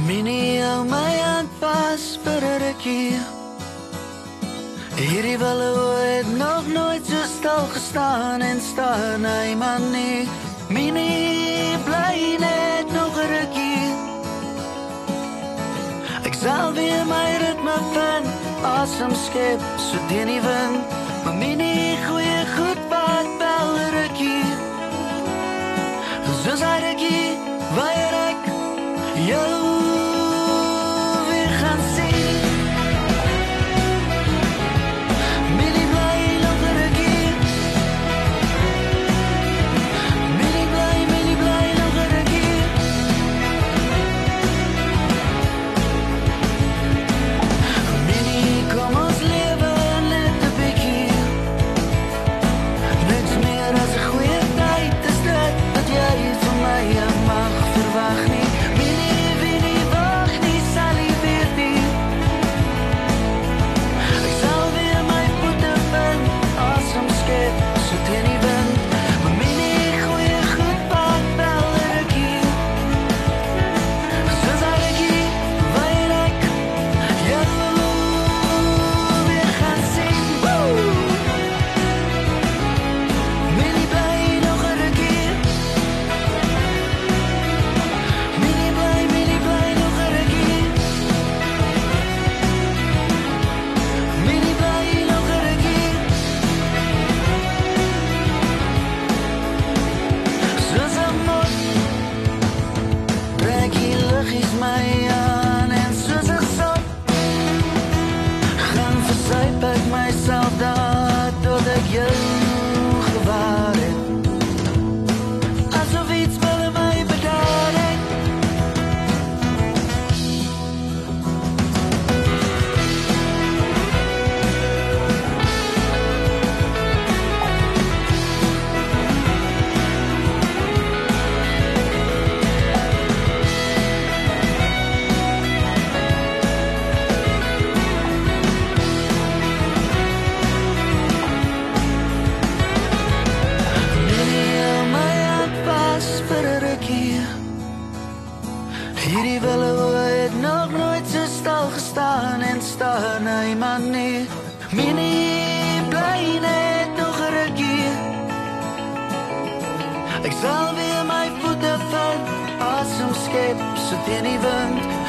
Minie hou my aan vas vir 'n rukkie. Hierdie wille het nog nooit so stil gestaan en staan hy man nie. Minie bly net nog 'n rukkie. Ek sal weer my ritme vind, asem skep so teen die wind. Maar minie goeie goed wat wel 'n rukkie. Soos hy rukkie, waar ek jou weer gaan Hierdie wille het nog nooit so stil gestaan en staan hy man nie. Minie bly net nog rukkie. Ek sal weer my voete vind, asem skep so teen die wind.